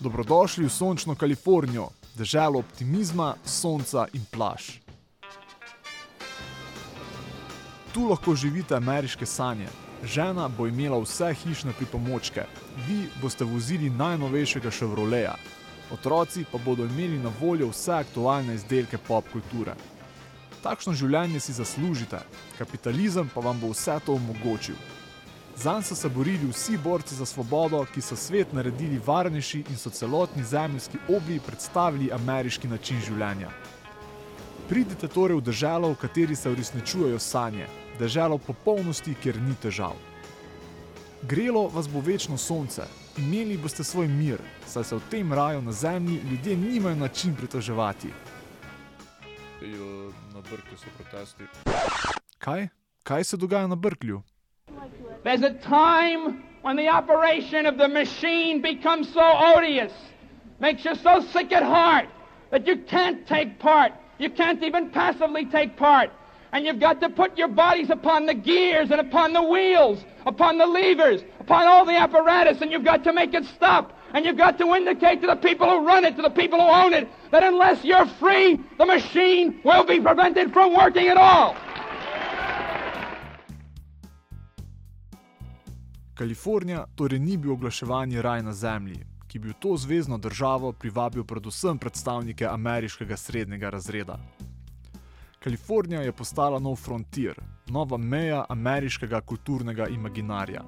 Dobrodošli v sončno Kalifornijo, državo optimizma, sonca in plaž. Tu lahko živite ameriške sanje. Žena bo imela vse hišne pripomočke, vi boste vozili najnovejšega Chevroleta, otroci pa bodo imeli na voljo vse aktualne izdelke pop kulture. Takšno življenje si zaslužite, kapitalizem pa vam bo vse to omogočil. Zanj so se borili vsi borci za svobodo, ki so svet naredili varnejši in so celotni zemljski obli predstavili ameriški način življenja. Pridite torej v državo, v kateri se uresničujejo sanje, državo popolnosti, kjer ni težav. Grelo vas bo večno sonce, imeli boste svoj mir, saj se v tem raju na zemlji ljudje nimajo način pritoževati. Na Brklju so protesti. Kaj? Kaj se dogaja na Brklju? There's a time when the operation of the machine becomes so odious, makes you so sick at heart that you can't take part. You can't even passively take part. And you've got to put your bodies upon the gears and upon the wheels, upon the levers, upon all the apparatus, and you've got to make it stop. And you've got to indicate to the people who run it, to the people who own it, that unless you're free, the machine will be prevented from working at all. Kalifornija torej ni bil oglaševani raj na zemlji, ki bi v to zvezdno državo privabil predvsem predstavnike ameriškega srednjega razreda. Kalifornija je postala nov frontier, nova meja ameriškega kulturnega imaginarja.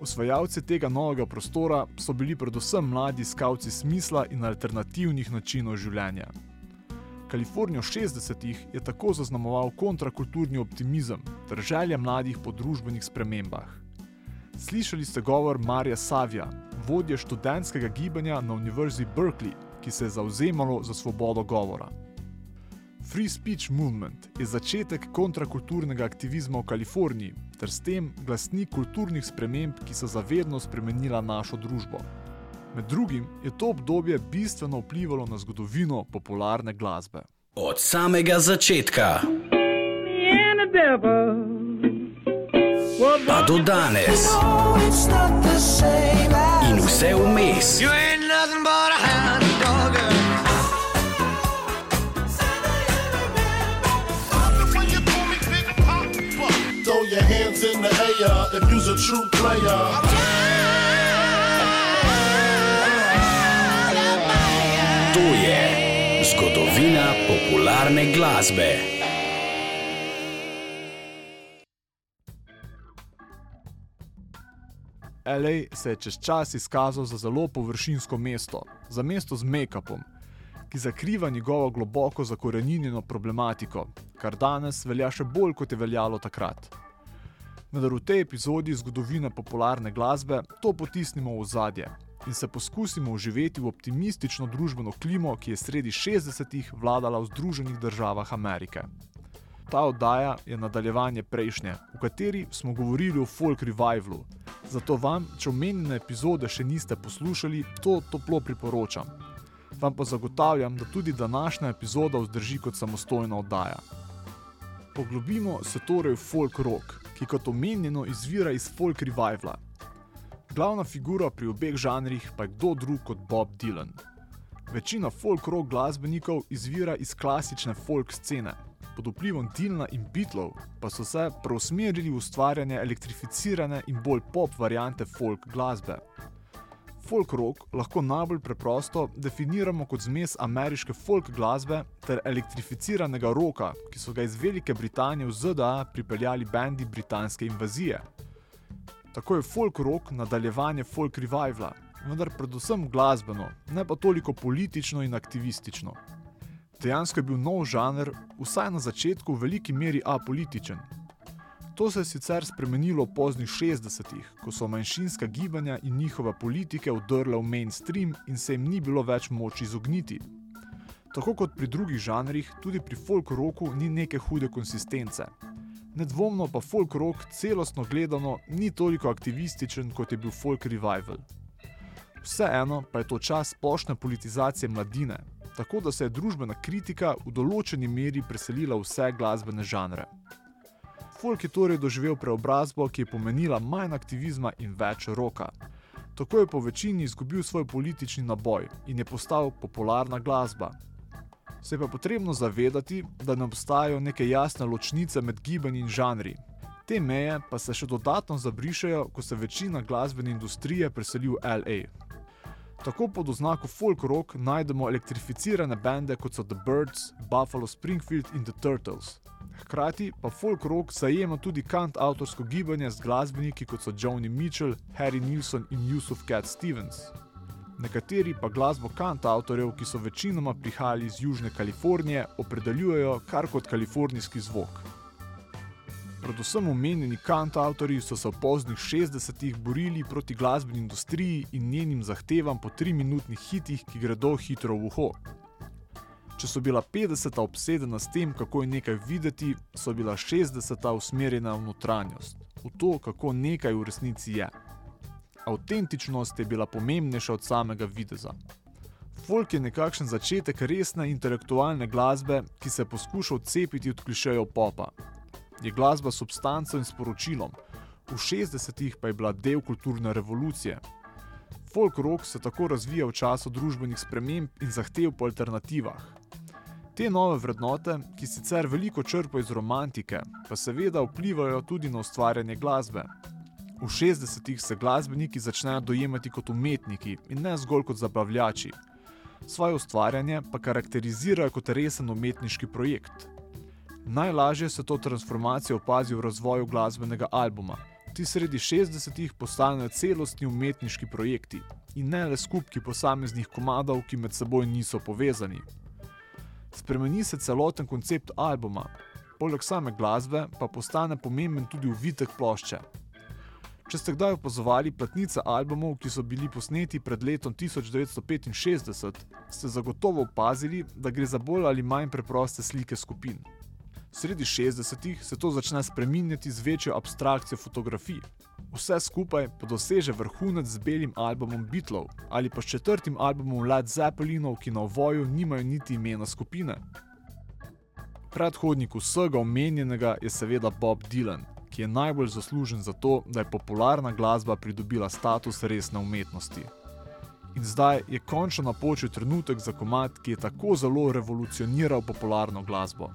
Osvajalci tega novega prostora so bili predvsem mladi skavci smisla in alternativnih načinov življenja. Kalifornijo 60-ih je tako zaznamoval kontrakulturni optimizem ter želja mladih po družbenih spremembah. Slišali ste govor Marija Savija, vodje študentskega gibanja na Univerzi Berkeley, ki se je zauzemalo za svobodo govora. Free Speech Movement je začetek kontrakulturnega aktivizma v Kaliforniji ter s tem glasnik kulturnih sprememb, ki so zavedno spremenila našo družbo. Med drugim je to obdobje bistveno vplivalo na zgodovino popularne glasbe. Od samega začetka pa do danes in vse vmes. Throw your hands in the air if you's a true player. To je zgodovina popularne glasbe. LA se je čez čas izkazal za zelo površinsko mesto, za mesto z make-upom, ki zakriva njegovo globoko zakorenjeno problematiko, kar danes velja še bolj kot je veljalo takrat. Vendar v tej epizodi zgodovine popularne glasbe to potisnimo v zadje in se poskusimo uživeti v optimistično družbeno klimo, ki je sredi 60-ih vladala v Združenih državah Amerike. Ta oddaja je nadaljevanje prejšnje, v kateri smo govorili o folk revivalu. Zato vam, če omenjene epizode še niste poslušali, to toplo priporočam. Vam pa zagotavljam, da tudi današnja epizoda vzdrži kot samostojna oddaja. Poglobimo se torej v folk rock, ki kot omenjeno izvira iz folk revivala. Glavna figura pri obeh žanrih pa je kdo drug kot Bob Dylan. Večina folk rock glasbenikov izvira iz klasične folk scene, pod vplivom Dylana in Beatlov pa so se preusmerili v ustvarjanje elektrificirane in bolj pop variante folk glasbe. Folk rock lahko najbolj preprosto definiramo kot zmes ameriške folk glasbe ter elektrificiranega roka, ki so ga iz Velike Britanije v ZDA pripeljali bendi britanske invazije. Tako je folk rock nadaljevanje folk revivala, vendar predvsem glasbeno, ne pa toliko politično in aktivistično. Dejansko je bil nov žanr, vsaj na začetku, v veliki meri apolitičen. To se je sicer spremenilo v poznih 60-ih, ko so manjšinska gibanja in njihove politike vdrle v mainstream in se jim ni bilo več moč izogniti. Tako kot pri drugih žanrih, tudi pri folk rocku ni neke hude konsistence. Nedvomno pa folk rock celostno gledano ni toliko aktivističen kot je bil folk revival. Vseeno pa je to čas splošne politizacije mladine, tako da se je družbena kritika v določeni meri preselila v vse glasbene žanre. Folk je torej doživel preobrazbo, ki je pomenila manj aktivizma in več roka. Tako je po večini izgubil svoj politični naboj in je postal popularna glasba. Se je pa potrebno zavedati, da ne obstajajo neke jasne ločnice med gibanji in žanri. Te meje pa se še dodatno zabrišajo, ko se večina glasbene industrije preseli v LA. Tako pod oznako folk rock najdemo elektrificirane bende kot so The Birds, Buffalo Springfield in The Turtles. Hkrati pa folk rock zajema tudi kant avtorsko gibanje z glasbeniki kot so Joni Mitchell, Harry Nilsson in Yusuf Cat Stevens. Nekateri pa glasbo kant avtorjev, ki so večinoma prihajali iz Južne Kalifornije, opredeljujejo kar kot kalifornijski zvok. Predvsem omenjeni kant avtorji so se v poznih 60-ih borili proti glasbeni industriji in njenim zahtevam po 3-minutnih hitih, ki gredo hitro v uho. Če so bila 50-ta obsedena s tem, kako je nekaj videti, so bila 60-ta usmerjena v notranjost, v to, kako nekaj v resnici je. Autentičnost je bila pomembnejša od samega videza. Folk je nekakšen začetek resne intelektualne glasbe, ki se je poskušal cepiti od klišejev popa. Je glasba substanco in sporočilom, v 60-ih pa je bila del kulturne revolucije. Folk rock se tako razvija v času družbenih sprememb in zahtev po alternativah. Te nove vrednote, ki sicer veliko črpajo iz romantike, pa seveda vplivajo tudi na ustvarjanje glasbe. V 60-ih se glasbeniki začnejo dojemati kot umetniki in ne zgolj kot zabavljači. Svoje ustvarjanje pa karakterizirajo kot resen umetniški projekt. Najlažje se to transformacijo opazi v razvoju glasbenega albuma. Ti sredi 60-ih postanejo celostni umetniški projekti in ne le skupki posameznih komadov, ki med seboj niso povezani. Spremeni se celoten koncept albuma, poleg same glasbe pa postane pomemben tudi uvitek plošče. Če ste kdaj opazovali platnice albumov, ki so bili posneti pred letom 1965, ste zagotovo opazili, da gre za bolj ali manj preproste slike skupin. Sredi 60-ih se to začne spreminjati z večjo abstrakcijo fotografij. Vse skupaj pa doseže vrhunec z belim albumom Beatlov ali pa s četrtim albumom Led Zeppelinov, ki na ovoju nimajo niti imena skupine. Predhodnik vsega omenjenega je seveda Bob Dylan, ki je najbolj zaslužen za to, da je popularna glasba pridobila status resne umetnosti. In zdaj je končno napočil trenutek za komat, ki je tako zelo revolucioniral popularno glasbo.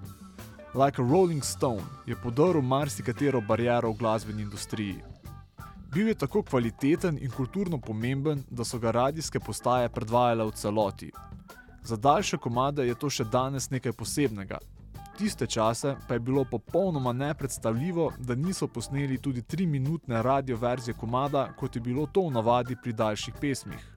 Like a Rolling Stone je podaril marsikatero bariero v glasbeni industriji. Bil je tako kvaliteten in kulturno pomemben, da so ga radijske postaje predvajale v celoti. Za daljše komade je to še danes nekaj posebnega. Tiste čase pa je bilo popolnoma nepredstavljivo, da niso posneli tudi 3-minutne radio verzije komada, kot je bilo to v navadi pri daljših pesmih.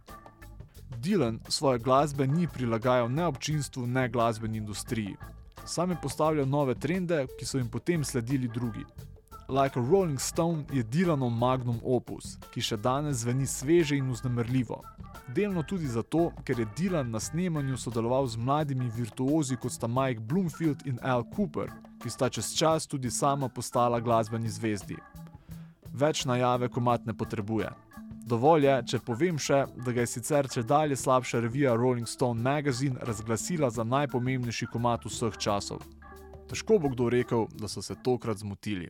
Dylan svoje glasbe ni prilagajal ne občinstvu, ne glasbeni industriji. Sam je postavljal nove trende, ki so jim potem sledili drugi. Like a Rolling Stone je Dylanov magnum opus, ki še danes zveni sveže in vznemirljivo. Delno tudi zato, ker je Dylan na snemanju sodeloval z mladimi virtuozi kot sta Mike Bloomfield in Al Cooper, ki sta čez čas tudi sama postala glasbeni zvezdi. Več najave komat ne potrebuje. Dovolj je, če povem še, da ga je sicer če dalje slabša revija Rolling Stone Magazine razglasila za najpomembnejši komat vseh časov. Težko bo kdo rekel, da so se tokrat zmotili.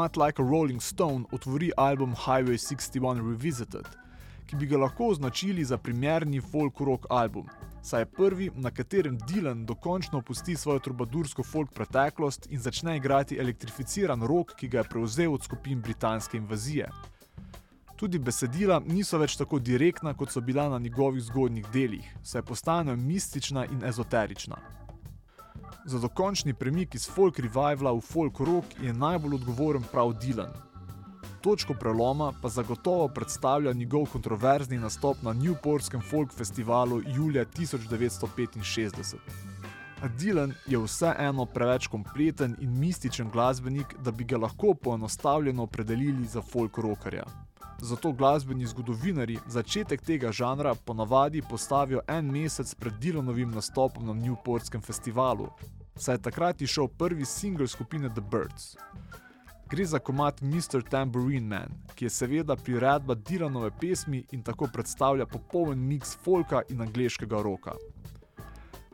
format Like a Rolling Stone otvori album Highway 61 Revisited, ki bi ga lahko označili za primerni folk rock album, saj je prvi, na katerem Dylan dokončno opusti svojo trobadursko folk preteklost in začne igrati elektrificiran rock, ki ga je prevzel od skupin britanske invazije. Tudi besedila niso več tako direktna, kot so bila na njegovih zgodnjih delih, saj postanejo mistična in ezoterična. Za dokončni premik iz folk revivala v folk rock je najbolj odgovoren prav Dylan. Točko preloma pa zagotovo predstavlja njegov kontroverzni nastop na Newportskem folk festivalu julija 1965. A Dylan je vseeno preveč kompleten in mističen glasbenik, da bi ga lahko poenostavljeno opredelili za folk rockerja. Zato glasbeni zgodovinari začetek tega žanra ponavadi postavijo en mesec pred Dylanovim nastopom na Newportskem festivalu, saj je takrat išel prvi singel skupine The Birds. Gre za komat Mr. Tambourine Man, ki je seveda priredba Dylanove pesmi in tako predstavlja popoln miks folka in angliškega roka.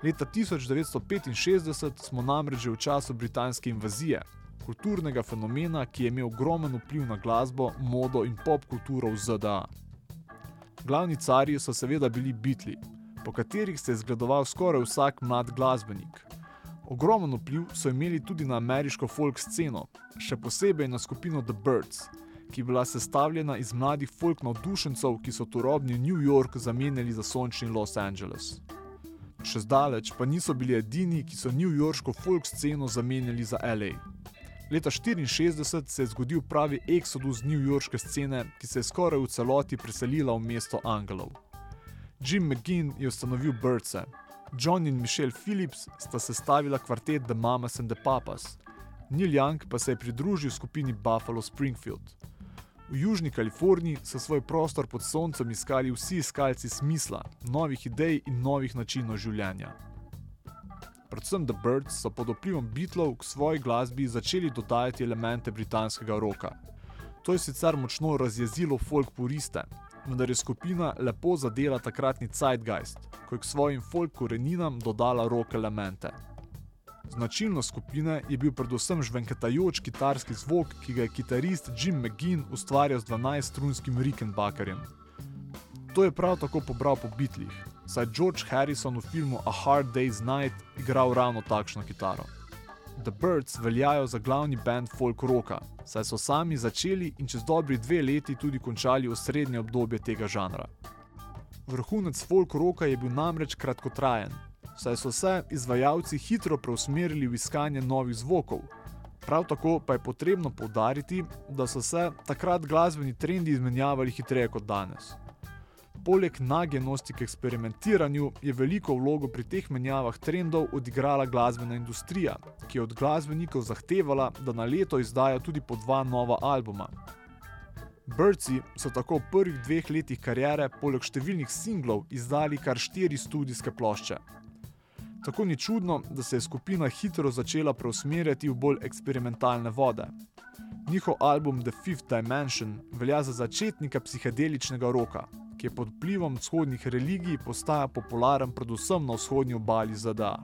Leta 1965 smo namreč že v času britanske invazije, kulturnega fenomena, ki je imel ogromen vpliv na glasbo, modo in pop kulturo v ZDA. Glavni carji so seveda bili bitli, po katerih se je zgledoval skoraj vsak mlad glasbenik. Ogromen vpliv so imeli tudi na ameriško folk sceno, še posebej na skupino The Birds, ki je bila sestavljena iz mladih folk navdušencev, ki so turobni New York zamenjali za sončni Los Angeles. Še zdaleč pa niso bili edini, ki so New Yorksko folk sceno zamenjali za LA. Leta 1964 se je zgodil pravi eksodus New Yorkske scene, ki se je skoraj v celoti preselila v mesto Angelov. Jim McGinn je ustanovil Birdse, John in Michelle Phillips sta sestavila kvartet The Mamas and the Papas, Neil Young pa se je pridružil skupini Buffalo Springfield. V Južni Kaliforniji so svoj prostor pod soncem iskali vsi iskalci smisla, novih idej in novih načinov življenja. Predvsem The Birds so pod vplivom Beatlov k svoji glasbi začeli dodajati elemente britanskega roka. To je sicer močno razjezilo folk puriste, vendar je skupina lepo zadela takratni Zeitgeist, ko je k svojim folk koreninam dodala rock elemente. Značilnost skupine je bil predvsem žvenketajoč kitarski zvok, ki ga je kitarist Jim McGinn ustvarjal z 12-strunskim Rickenbackerjem. To je prav tako pobral po bitlih, saj George Harrison v filmu A Hard Day's Night igral ravno takšno kitaro. The Birds veljajo za glavni band folk rocka, saj so sami začeli in čez dobri dve leti tudi končali osrednje obdobje tega žanra. Vrhunec folk rocka je bil namreč kratkotrajen, saj so se izvajalci hitro preusmerili v iskanje novih zvokov. Prav tako pa je potrebno poudariti, da so se takrat glasbeni trendi izmenjavali hitreje kot danes. Poleg nagenosti k eksperimentiranju je veliko vlogo pri teh menjavah trendov odigrala glasbena industrija, ki je od glasbenikov zahtevala, da na leto izdajo tudi po dva nova albuma. Birdsi so tako v prvih dveh letih kariere poleg številnih singlov izdali kar štiri studijske plošče. Tako ni čudno, da se je skupina hitro začela preusmerjati v bolj eksperimentalne vode. Njihov album The Fifth Dimension velja za začetnika psihedeličnega roka, ki je pod vplivom vzhodnih religij postaja popularen predvsem na vzhodnji obali ZDA.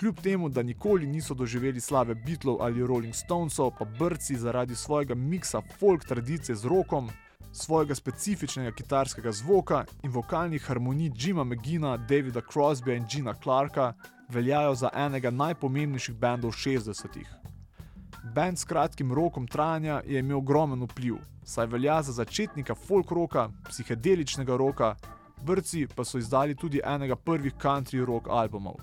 Kljub temu, da nikoli niso doživeli slave Beatlov ali Rolling Stonesov, pa brci zaradi svojega miksa folk tradicije z rokom, svojega specifičnega kitarskega zvoka in vokalnih harmonij Jima McGina, Davida Crosbya in Gina Clarka veljajo za enega najpomembnejših bendov 60-ih. Band s kratkim rokom trajanja je imel ogromen vpliv, saj velja za začetnika folk roka, psihedeličnega roka, brci pa so izdali tudi enega prvih country rock albumov.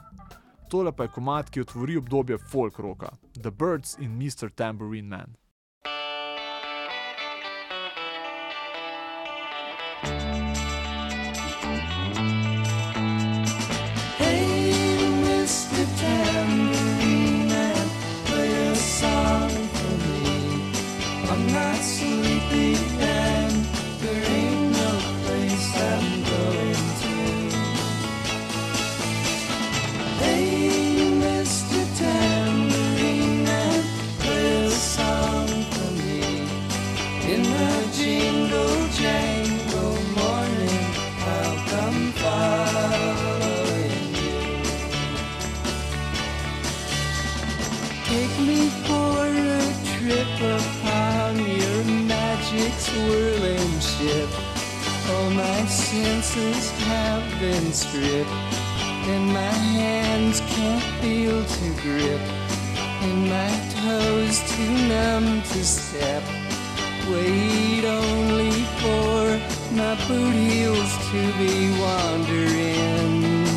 Tole pa je komat, ki otvori obdobje folk roka: The Birds in Mr. Tambourine Man. Senses have been stripped, and my hands can't feel to grip, and my toes too numb to step. Wait only for my boot heels to be wandering.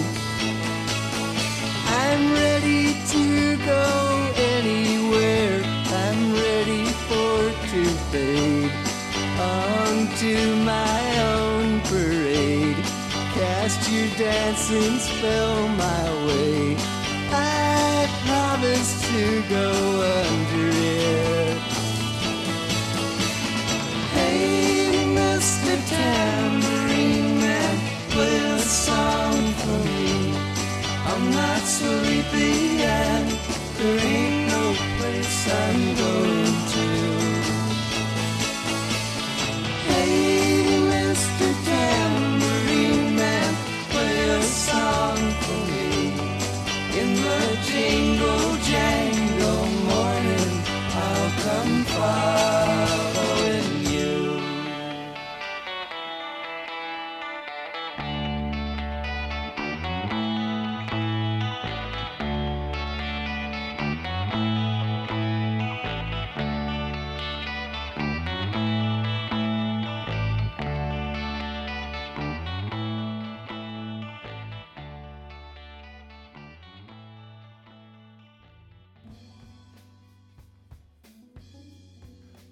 I'm ready to go anywhere. I'm ready for to fade onto my dancing spell my way. I promise to go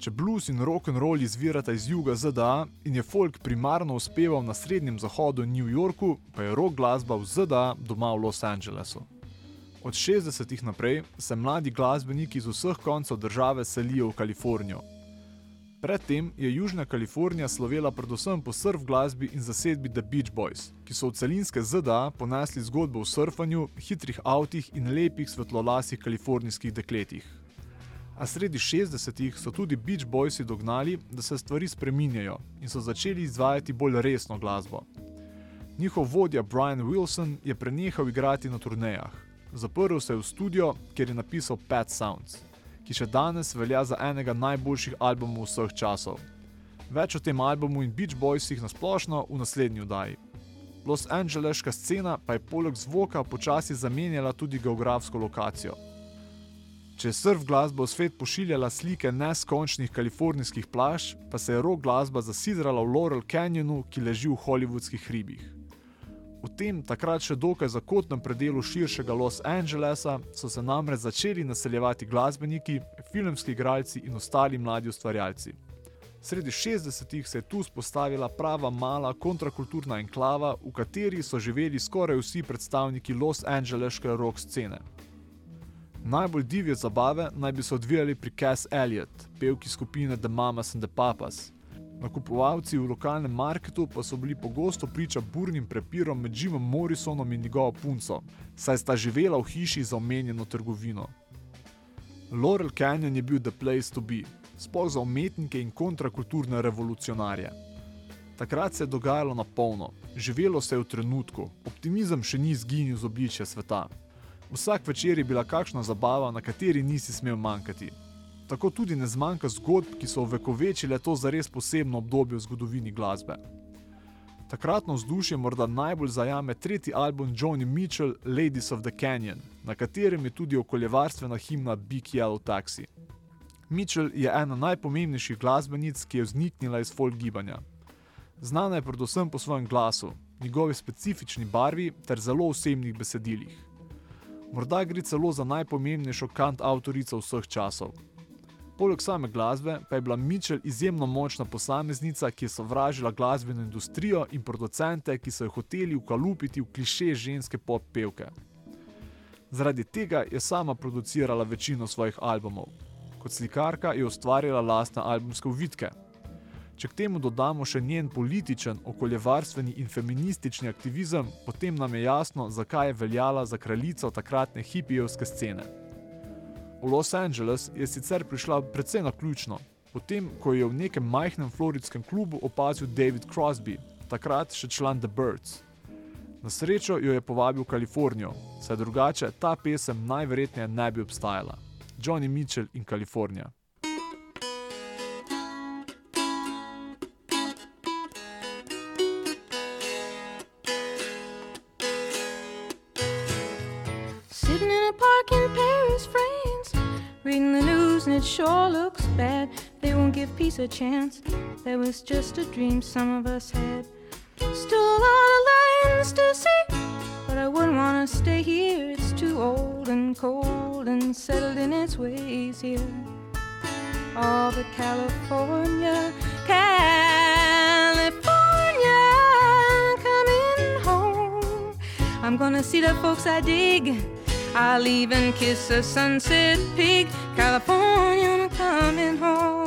Če blues in rock and roll izvirata iz juga ZDA in je folk primarno uspeval na srednjem zahodu in New Yorku, pa je rock glasba v ZDA doma v Los Angelesu. Od 60-ih naprej se mladi glasbeniki iz vseh koncev države selijo v Kalifornijo. Predtem je Južna Kalifornija slovela predvsem po surf glasbi in zasedbi The Beach Boys, ki so v celinske ZDA ponesli zgodbo o surfanju, hitrih avtih in lepih svetlolasih kalifornijskih dekletih. A sredi 60-ih so tudi Beach Boysi dognali, da se stvari spreminjajo in so začeli izvajati bolj resno glasbo. Njihov vodja Brian Wilson je prenehal igrati na turnejah. Zaprl se je v studio, kjer je napisal Pet Sounds, ki še danes velja za enega najboljših albumov vseh časov. Več o tem albumu in Beach Boysih nasplošno v naslednji oddaji. Los Angeleška scena pa je poleg zvoka počasi zamenjala tudi geografsko lokacijo. Če je surf glasba v svet pošiljala slike neskončnih kalifornijskih plaž, pa se je rock glasba zasidrala v Laurel Canyonu, ki leži v hollywoodskih hribih. V tem takrat še dokaj zakotnem predelu širšega Los Angelesa so se namreč začeli naseljevati glasbeniki, filmski igralci in ostali mladi ustvarjalci. Sredi 60-ih se je tu spostavila prava mala kontrakulturna enklava, v kateri so živeli skoraj vsi predstavniki Los Angeleške rock scene. Najbolj divje zabave naj bi se odvijali pri Cass Elliot, pevki skupine The Mamas and the Papas. Nakupovalci v lokalnem marketu pa so bili pogosto priča burnim prepirom med Jimom Morrisonom in njegovo punco, saj sta živela v hiši za omenjeno trgovino. Laurel Canyon je bil the place to be, sploh za umetnike in kontrakulturne revolucionarje. Takrat se je dogajalo na polno, živelo se je v trenutku, optimizem še ni izginil z obličja sveta. Vsak večer je bila kakšna zabava, na kateri nisi smel manjkati. Tako tudi ne zmanjka zgodb, ki so ovekovečile to zares posebno obdobje v zgodovini glasbe. Takratno vzdušje morda najbolj zajame tretji album Johnny Mitchell, Ladies of the Canyon, na katerem je tudi okoljevarstvena himna Big Yellow Taxi. Mitchell je ena najpomembnejših glasbenic, ki je vzniknila iz folk gibanja. Znana je predvsem po svojem glasu, njegovi specifični barvi ter zelo osebnih besedilih. Morda gre celo za najpomembnejšo kant avtorico vseh časov. Poleg same glasbe pa je bila Mitchell izjemno močna posameznica, ki je sovražila glasbeno industrijo in producente, ki so jo hoteli ukalupiti v kliše ženske pop pevke. Zaradi tega je sama producirala večino svojih albumov. Kot slikarka je ustvarjala lastne albumske uvitke. Če k temu dodamo še njen političen, okoljevarstveni in feministični aktivizem, potem nam je jasno, zakaj je veljala za kraljico takratne hipijevske scene. V Los Angeles je sicer prišla precej naključno, potem ko jo je v nekem majhnem floridskem klubu opazil David Crosby, takrat še član The Birds. Na srečo jo je povabil v Kalifornijo, saj drugače ta pesem najverjetneje ne bi obstajala. Johnny Mitchell in Kalifornija. Sure looks bad. They won't give peace a chance. That was just a dream some of us had. Still a lot of lands to see, but I wouldn't want to stay here. It's too old and cold and settled in its ways here. All but California, California, coming home. I'm gonna see the folks I dig. I'll even kiss a sunset pig. California, I'm coming home.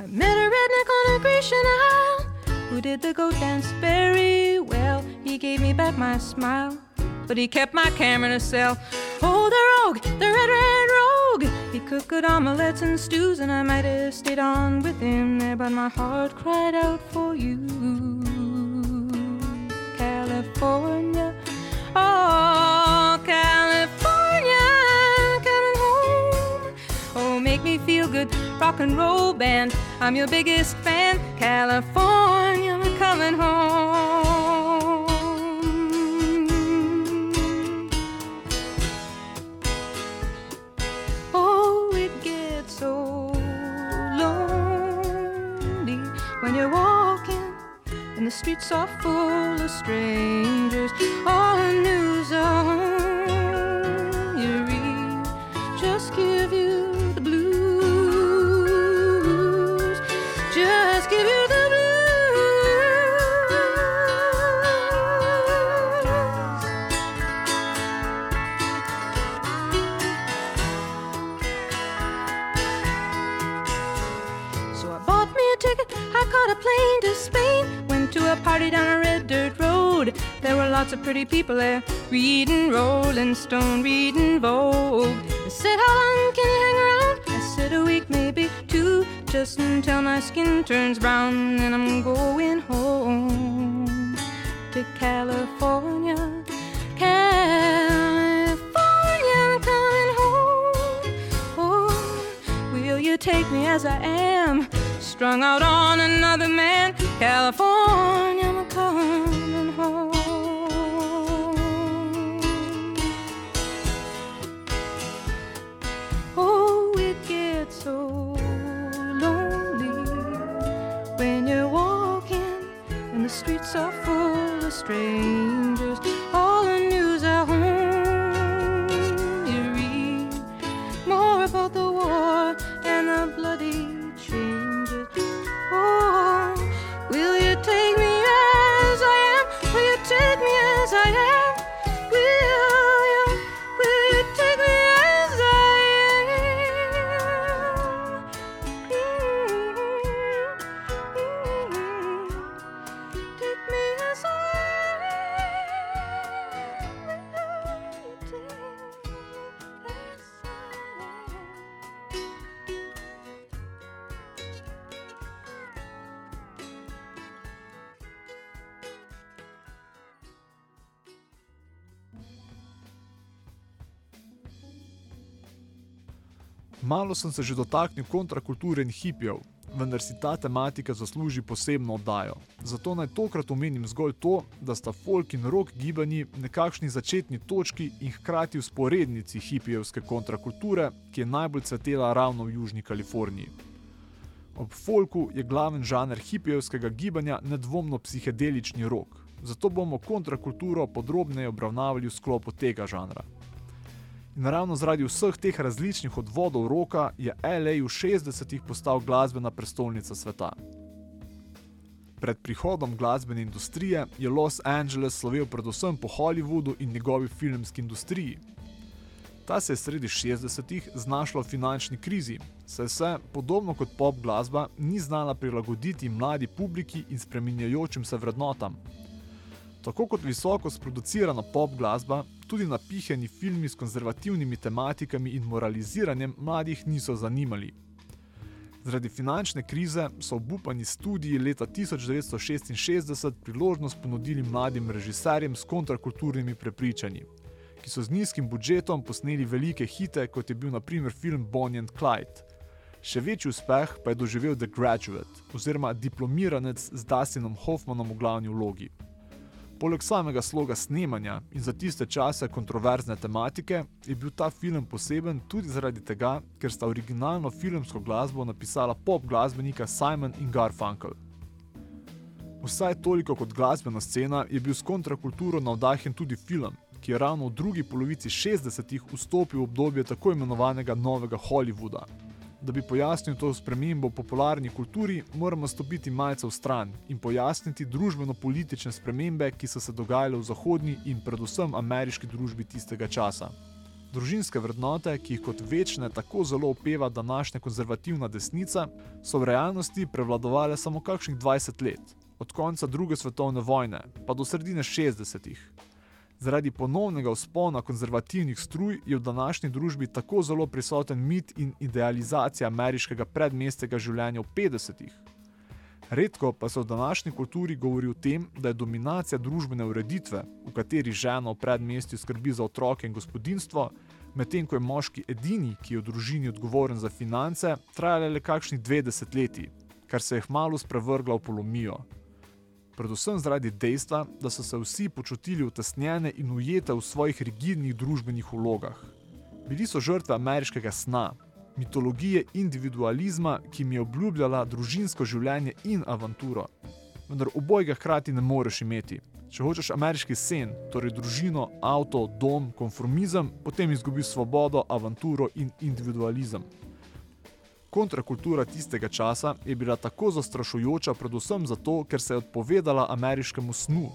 I met a redneck on a Grecian Isle who did the goat dance very well. He gave me back my smile, but he kept my camera a cell. Oh, the rogue, the red, red rogue. He cooked good omelets and stews, and I might have stayed on with him there, but my heart cried out for you. California, oh, California, coming home. Oh, make me feel good, rock and roll band. I'm your biggest fan, California, coming home. Streets are full of strangers. All the news on lots of pretty people there, reading Rolling Stone, reading Vogue. They said, How long can you hang around? I said, A week, maybe two, just until my skin turns brown. And I'm going home to California. California, I'm coming home. Oh, will you take me as I am? Strung out on another man. California, I'm coming Malo sem se že dotaknil kontrakulture in hipijev, vendar si ta tematika zasluži posebno oddajo. Zato naj tokrat omenim zgolj to, da sta folk in rock gibanji nekakšni začetni točki in hkrati usporednici hipijevske kontrakulture, ki je najbolj cvetela ravno v Južni Kaliforniji. Ob folku je glaven žanr hipijevskega gibanja nedvomno psihedelični rock, zato bomo kontrakulturo podrobneje obravnavali v sklopu tega žanra. In ravno zaradi vseh teh različnih odvodov roka je LA v 60-ih postal glasbena prestolnica sveta. Pred prihodom glasbene industrije je Los Angeles slovel predvsem po Hollywoodu in njegovi filmski industriji. Ta se je sredi 60-ih znašla v finančni krizi, saj se, podobno kot pop glasba, ni znala prilagoditi mladi publiki in spreminjajočim se vrednotam. Tako kot visoko sproducirana pop glasba, tudi napihani filmi s konzervativnimi tematikami in moraliziranjem mladih niso zanimali. Zaradi finančne krize so obupani studiji leta 1966 priložnost ponudili mladim režiserjem s kontrakulturnimi prepričanji, ki so z nizkim budžetom posneli velike hite, kot je bil naprimer film Bonnie and Clyde. Še večji uspeh pa je doživel The Graduate, oziroma diplomiranec z Dustinom Hoffmanom v glavni vlogi. Poleg samega sloga snemanja in za tiste čase kontroverzne tematike, je bil ta film poseben tudi zaradi tega, ker sta originalno filmsko glasbo napisala pop glasbenika Simon in Garfunkel. Vsaj toliko kot glasbena scena je bil s kontrakulturo navdahnjen tudi film, ki je ravno v drugi polovici 60-ih vstopil v obdobje tako imenovanega novega Hollywooda. Da bi pojasnil to spremembo v popularni kulturi, moramo stopiti malce v stran in pojasniti družbeno-politične spremembe, ki so se dogajale v zahodni in predvsem ameriški družbi tistega časa. Družinske vrednote, ki jih kot večne tako zelo opeva današnja konzervativna desnica, so v realnosti prevladovale samo kakšnih 20 let, od konca druge svetovne vojne pa do sredine 60-ih. Zaradi ponovnega vzpona konzervativnih struj je v današnji družbi tako zelo prisoten mit in idealizacija ameriškega predmestnega življenja v 50-ih. Redko pa se v današnji kulturi govori o tem, da je dominacija družbene ureditve, v kateri žena v predmestju skrbi za otroke in gospodinstvo, medtem ko je moški edini, ki je v družini odgovoren za finance, trajala le kakšnih dve desetletji, kar se je hmalo sprevrgla v polomijo. Predvsem zaradi dejstva, da so se vsi počutili utesnjene in ujete v svojih rigidnih družbenih vlogah. Bili so žrtve ameriškega sna, mitologije individualizma, ki jim je obljubljala družinsko življenje in avanturo. Vendar obojega hkrati ne moreš imeti. Če hočeš ameriški sen, torej družino, avto, dom, konformizem, potem izgubiš svobodo, avanturo in individualizem. Kontrakultura tistega časa je bila tako zastrašujoča, predvsem zato, ker se je odpovedala ameriškemu snu.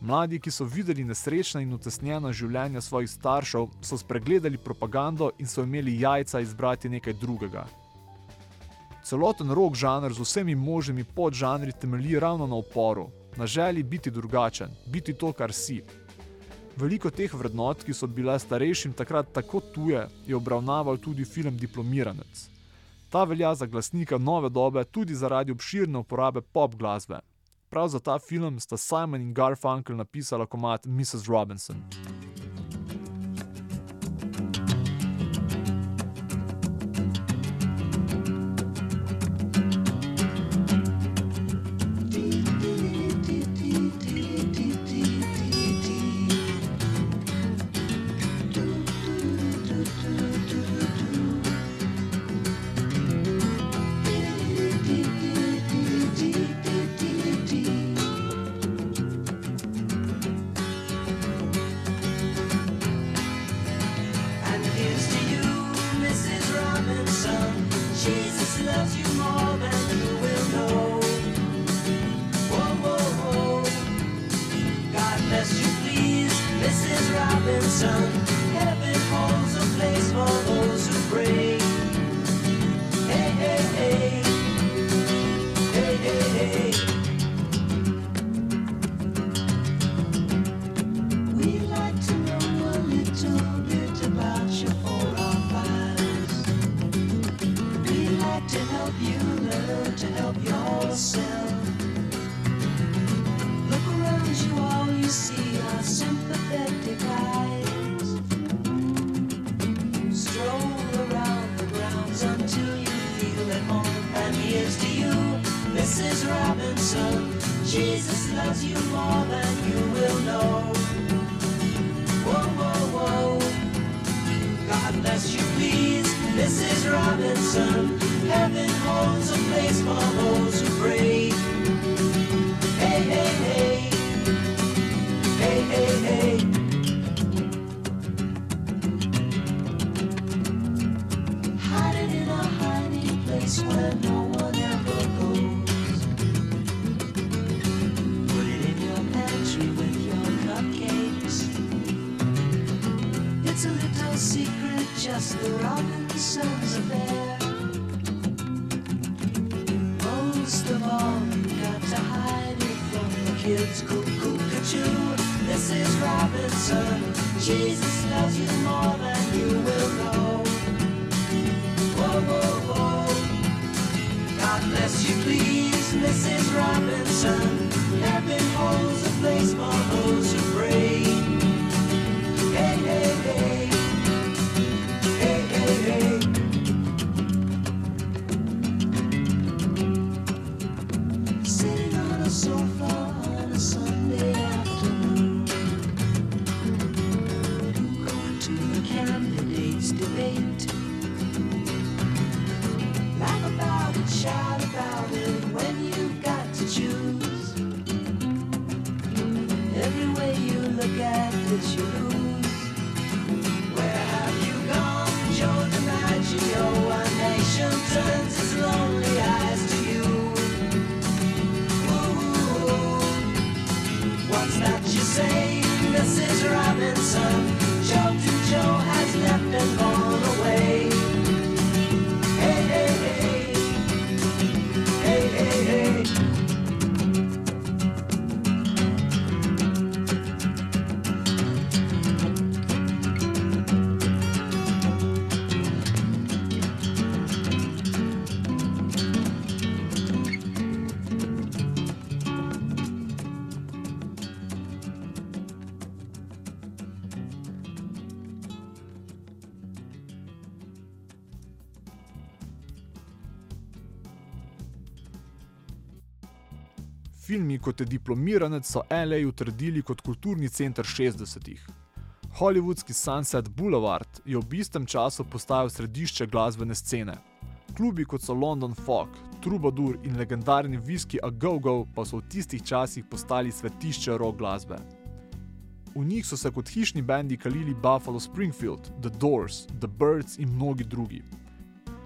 Mladi, ki so videli nesrečna in utesnjena življenja svojih staršev, so spregledali propagando in so imeli jajca izbrati nekaj drugega. Celoten rock žanr z vsemi možnimi podžanri temelji ravno na uporu, na želji biti drugačen, biti to, kar si. Veliko teh vrednot, ki so bile starejšim takrat tako tuje, je obravnaval tudi film Diplomiranec. Ta velja za glasnika nove dobe tudi zaradi obširne uporabe pop glasbe. Prav za ta film sta Simon in Garfunkel napisala komad Mrs. Robinson. Robinson. Jesus loves you more than you will know. Whoa, whoa, whoa. God bless you, please, Mrs. Robinson. Heaven holds a place for those who pray. Hey, hey, hey. Hey, hey, hey. Just the Robinsons affair. Most of all, you got to hide it from the kids. Cuckoo, cuckoo, Mrs. Robinson. Jesus filmi kot je diplomiranec so LA utrdili kot kulturni center 60-ih. Hollywoodski Sunset Boulevard je v istem času postajal središče glasbene scene. Klubi kot so London Fog, Troubadour in legendarni Whisky a Go Go pa so v tistih časih postali svetišče rock glasbe. V njih so se kot hišni bendi kalili Buffalo Springfield, The Doors, The Birds in mnogi drugi.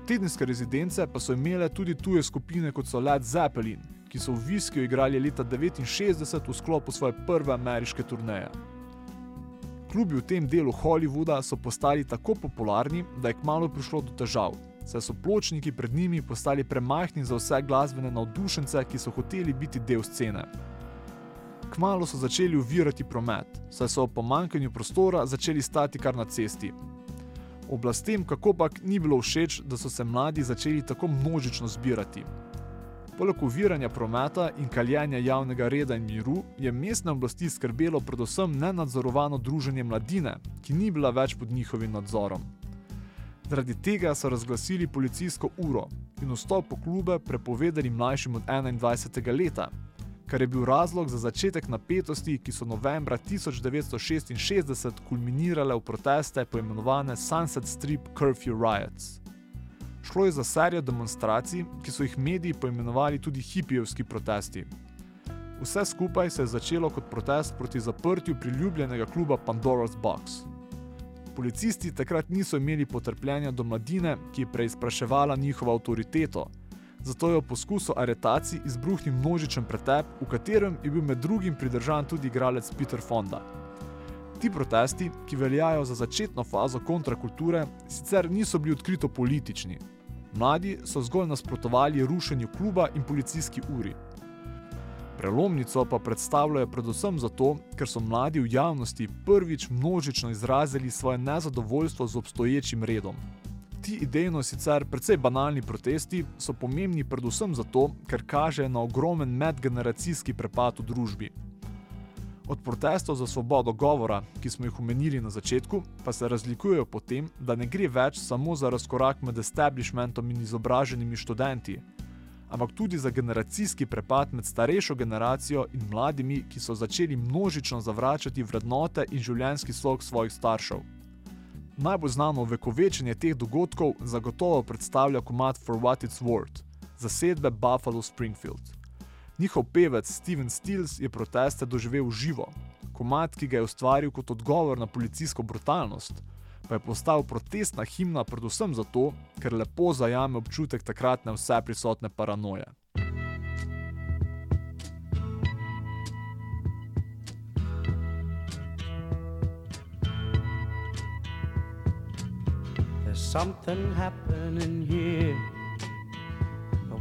Tedenske rezidence pa so imele tudi tuje skupine kot so Led Zeppelin, ki so v Whiskyu igrali leta 1969 v sklopu svoje prve ameriške turneje. Klubi v tem delu Hollywooda so postali tako popularni, da je kmalo prišlo do težav, saj so pločniki pred njimi postali premajhni za vse glasbene navdušence, ki so hoteli biti del scene. Kmalo so začeli uvirati promet, saj so ob pomankanju prostora začeli stati kar na cesti. Oblastem kako pak ni bilo všeč, da so se mladi začeli tako množično zbirati. Poleg uviranja prometa in kaljenja javnega reda in miru je mestne oblasti skrbelo predvsem nenadzorovano druženje mladine, ki ni bila več pod njihovim nadzorom. Zaradi tega so razglasili policijsko uro in vstop v klube prepovedali mlajšim od 21. leta, kar je bil razlog za začetek napetosti, ki so novembra 1966 kulminirale v proteste poimenovane Sunset Strip Curfew Riots. Šlo je za serijo demonstracij, ki so jih mediji poimenovali tudi hipijevski protesti. Vse skupaj se je začelo kot protest proti zaprtju priljubljenega kluba Pandora's Box. Policisti takrat niso imeli potrpljenja do mladine, ki je preizpraševala njihovo avtoriteto, zato je v poskusu aretacij izbruhnil množičen pretep, v katerem je bil med drugim pridržan tudi igralec Peter Fonda. Ti protesti, ki veljajo za začetno fazo kontrakulture, sicer niso bili odkrito politični. Mladi so zgolj nasprotovali rušenju kluba in policijski uri. Prelomnico pa predstavljajo predvsem zato, ker so mladi v javnosti prvič množično izrazili svoje nezadovoljstvo z obstoječim redom. Ti idejno sicer precej banalni protesti so pomembni predvsem zato, ker kažejo na ogromen medgeneracijski prepad v družbi. Od protestov za svobodo govora, ki smo jih omenili na začetku, pa se razlikujejo po tem, da ne gre več samo za razkorak med establishmentom in izobraženimi študenti, ampak tudi za generacijski prepad med starejšo generacijo in mladimi, ki so začeli množično zavračati vrednote in življenjski slog svojih staršev. Najbolj znano vekovečenje teh dogodkov zagotovo predstavlja komat For What It's Worth, zasedbe Buffalo Springfield. Njihov pevec Steven Stills je proteste doživel živo. Komat, ki ga je ustvaril kot odgovor na policijsko brutalnost, pa je postal protestna himna predvsem zato, ker lepo zajame občutek takratne vse prisotne paranoje. There's something happening here.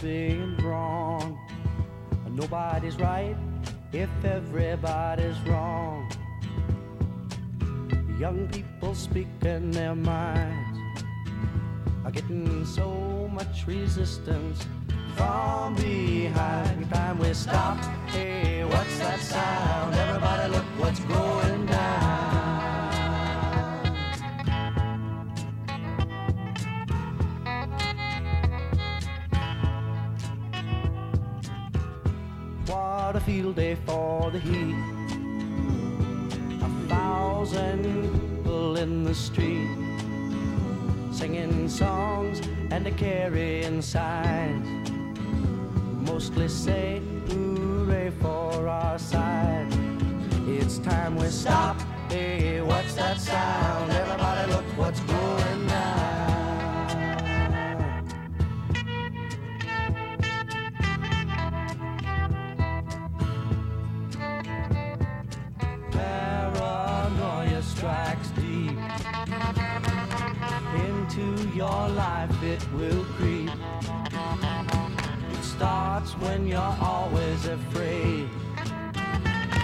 Being drawn. Nobody's right if everybody's wrong. Young people speaking their minds are getting so much resistance from behind. Time we stop. Hey, what's that sound? Everybody, look what's going field day for the heat. A thousand people in the street singing songs and a carrying signs. Mostly say hooray for our side. It's time we stop. Will creep. It's starts when you're always afraid.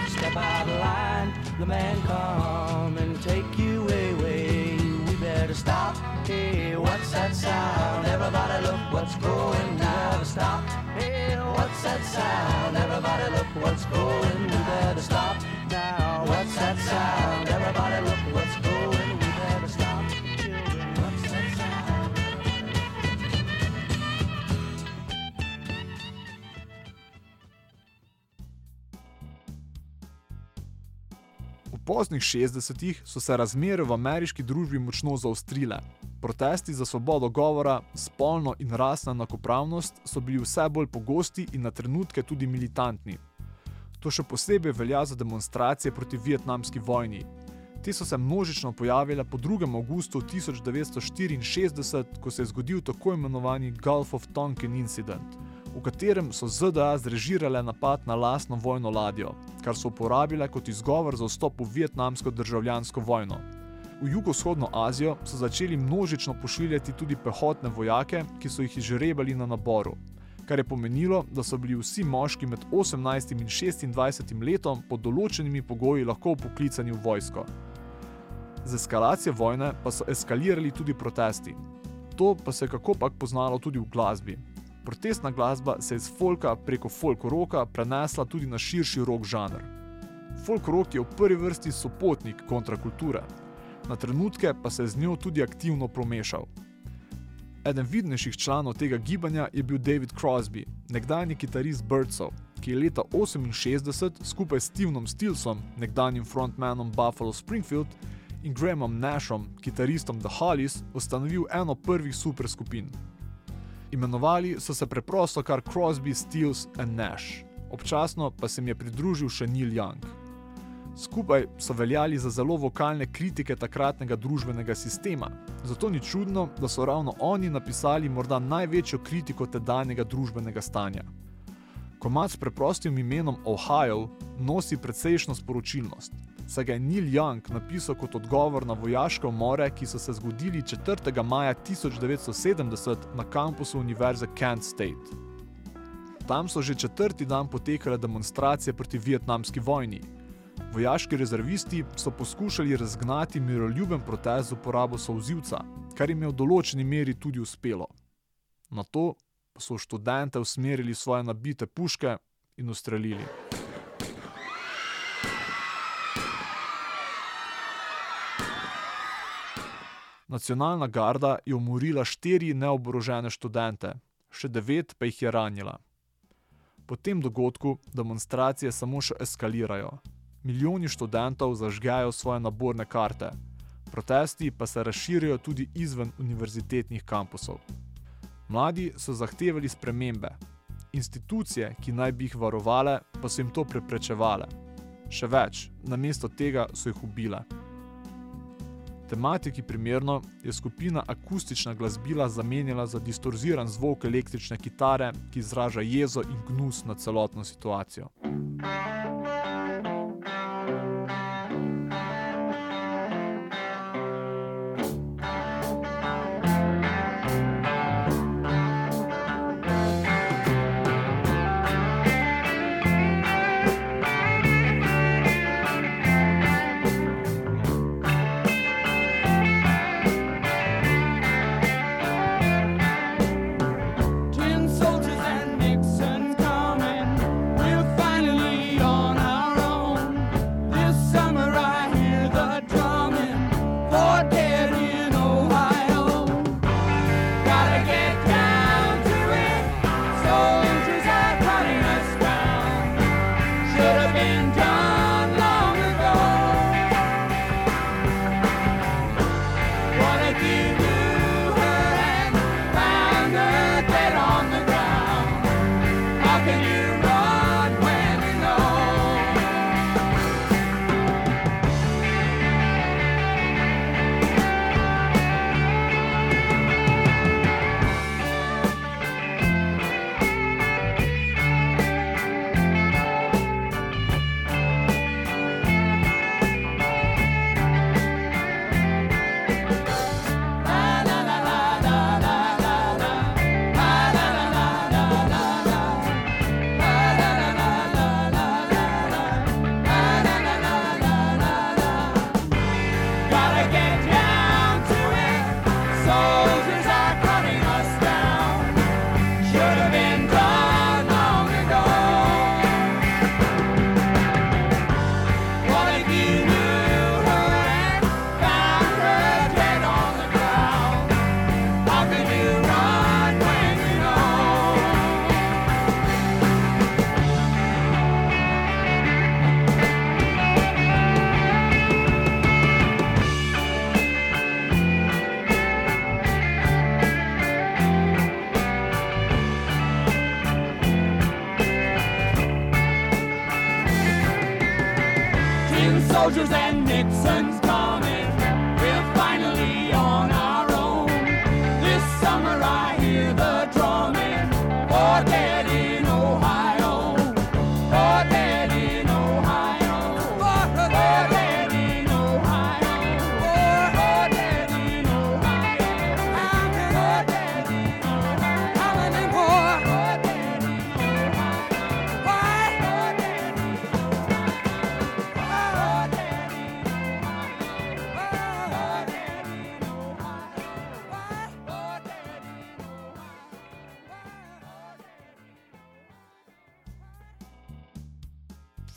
Step out of line, the man come and take you away. We better stop. Hey, what's that sound? Everybody look what's going down. Stop. Hey, what's that sound? Everybody look what's going. We better stop now. What's that sound? Poznih 60-ih so se razmere v ameriški družbi močno zaostrile. Protesti za svobodo govora, spolno in rasno enakopravnost so bili vse bolj pogosti in na trenutke tudi militantni. To še posebej velja za demonstracije proti vietnamski vojni. Te so se množično pojavile po 2. avgustu 1964, ko se je zgodil tako imenovani Gulf of Tonkin incident, v katerem so ZDA zrežirale napad na lastno vojno ladjo, kar so uporabile kot izgovor za vstop v vietnamsko državljansko vojno. V jugovzhodno Azijo so začeli množično pošiljati tudi pehotne vojake, ki so jih izžrebali na naboru, kar je pomenilo, da so bili vsi moški med 18 in 26 letom pod določenimi pogoji lahko poklicani v vojsko. Z eskalacijo vojne pa so eskalirali tudi protesti. To pa se je kako pak poznalo tudi v glasbi. Protestna glasba se je iz folka preko folk roka prenesla tudi na širši rock žanr. Folk rock je v prvi vrsti sopotnik kontrakulture, na trenutke pa se je z njo tudi aktivno promešal. Eden vidnejših članov tega gibanja je bil David Crosby, nekdanji kitarist Birdsov, ki je leta 1968 skupaj s Stevenom Stilsom, nekdanjim frontmanom Buffalo Springfield, in Grahamom Nashom, kitaristom The Hollies, ustanovil eno prvih superskupin. Imenovali so se preprosto kar Crosby, Stills and Nash, občasno pa se jim je pridružil še Neil Young. Skupaj so veljali za zelo vokalne kritike takratnega družbenega sistema, zato ni čudno, da so ravno oni napisali morda največjo kritiko tedanjega družbenega stanja. Komad s preprostim imenom Ohio nosi precejšno sporočilnost, saj ga je Neil Young napisal kot odgovor na vojaške umore, ki so se zgodili 4. maja 1970 na kampusu Univerze Kent State. Tam so že četrti dan potekale demonstracije proti vietnamski vojni. Vojaški rezervisti so poskušali razgnati miroljuben protest z uporabo solzivca, kar jim je v določeni meri tudi uspelo. Na to so študente usmerili svoje nabite puške in ustrelili. Nacionalna garda je umorila štiri neoborožene študente, še devet pa jih je ranila. Po tem dogodku demonstracije samo še eskalirajo. Milijoni študentov zažgejo svoje naborne karte, protesti pa se razširijo tudi izven univerzitetnih kampusov. Mladi so zahtevali spremembe, institucije, ki naj bi jih varovale, pa so jim to preprečevale. Še več, namesto tega so jih ubile. Tematiki primerno je skupina akustična glasbila zamenjala za distorziran zvok električne kitare, ki izraža jezo in gnus na celotno situacijo.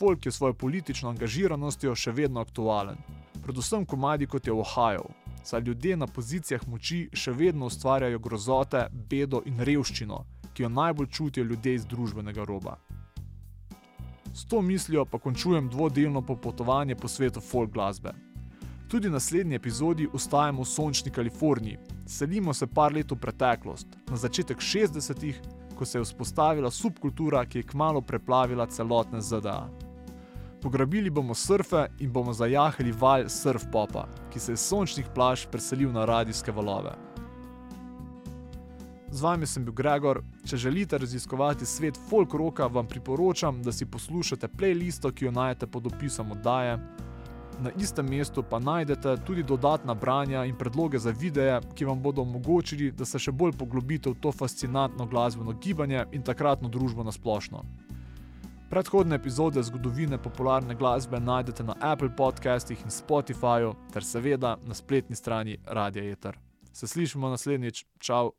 Folk je s svojo politično angažiranostjo še vedno aktualen. Predvsem komadi kot je Ohio, saj ljudje na pozicijah moči še vedno ustvarjajo grozote, bedo in revščino, ki jo najbolj čutijo ljudje iz družbenega roba. S to mislijo pa končujem dvodelno popotovanje po svetu folk glasbe. Tudi v naslednji epizodi ostajamo v sončni Kaliforniji, selimo se par let v preteklost, na začetek 60-ih, ko se je vzpostavila subkultura, ki je kmalo preplavila celotne ZDA. Pograbili bomo surfe in bomo zajahali val surf popa, ki se je s sončnih plaž preselil na radijske valove. Z vami sem bil Gregor. Če želite raziskovati svet folk roka, vam priporočam, da si poslušate playlisto, ki jo najdete pod opisom oddaje. Na istem mestu pa najdete tudi dodatna branja in predloge za videe, ki vam bodo omogočili, da se še bolj poglobite v to fascinantno glasbeno gibanje in takratno družbo na splošno. Predhodne epizode zgodovine popularne glasbe najdete na Apple podcastih in Spotifyju, ter seveda na spletni strani Radia Eter. Se slišimo naslednjič, čau!